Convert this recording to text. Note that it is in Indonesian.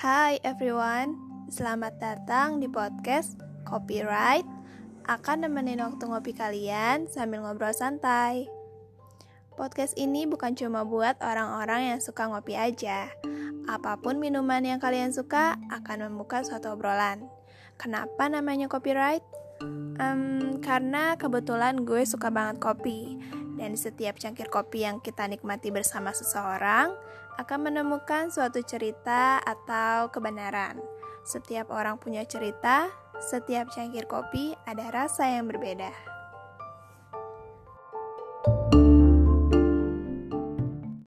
Hai everyone, selamat datang di podcast Copyright Akan nemenin waktu ngopi kalian sambil ngobrol santai. Podcast ini bukan cuma buat orang-orang yang suka ngopi aja. Apa pun minuman yang kalian suka akan membuka suatu obrolan. Kenapa namanya copyright? Um, karena kebetulan gue suka banget kopi dan setiap cangkir kopi yang kita nikmati bersama seseorang akan menemukan suatu cerita atau kebenaran. Setiap orang punya cerita, setiap cangkir kopi ada rasa yang berbeda.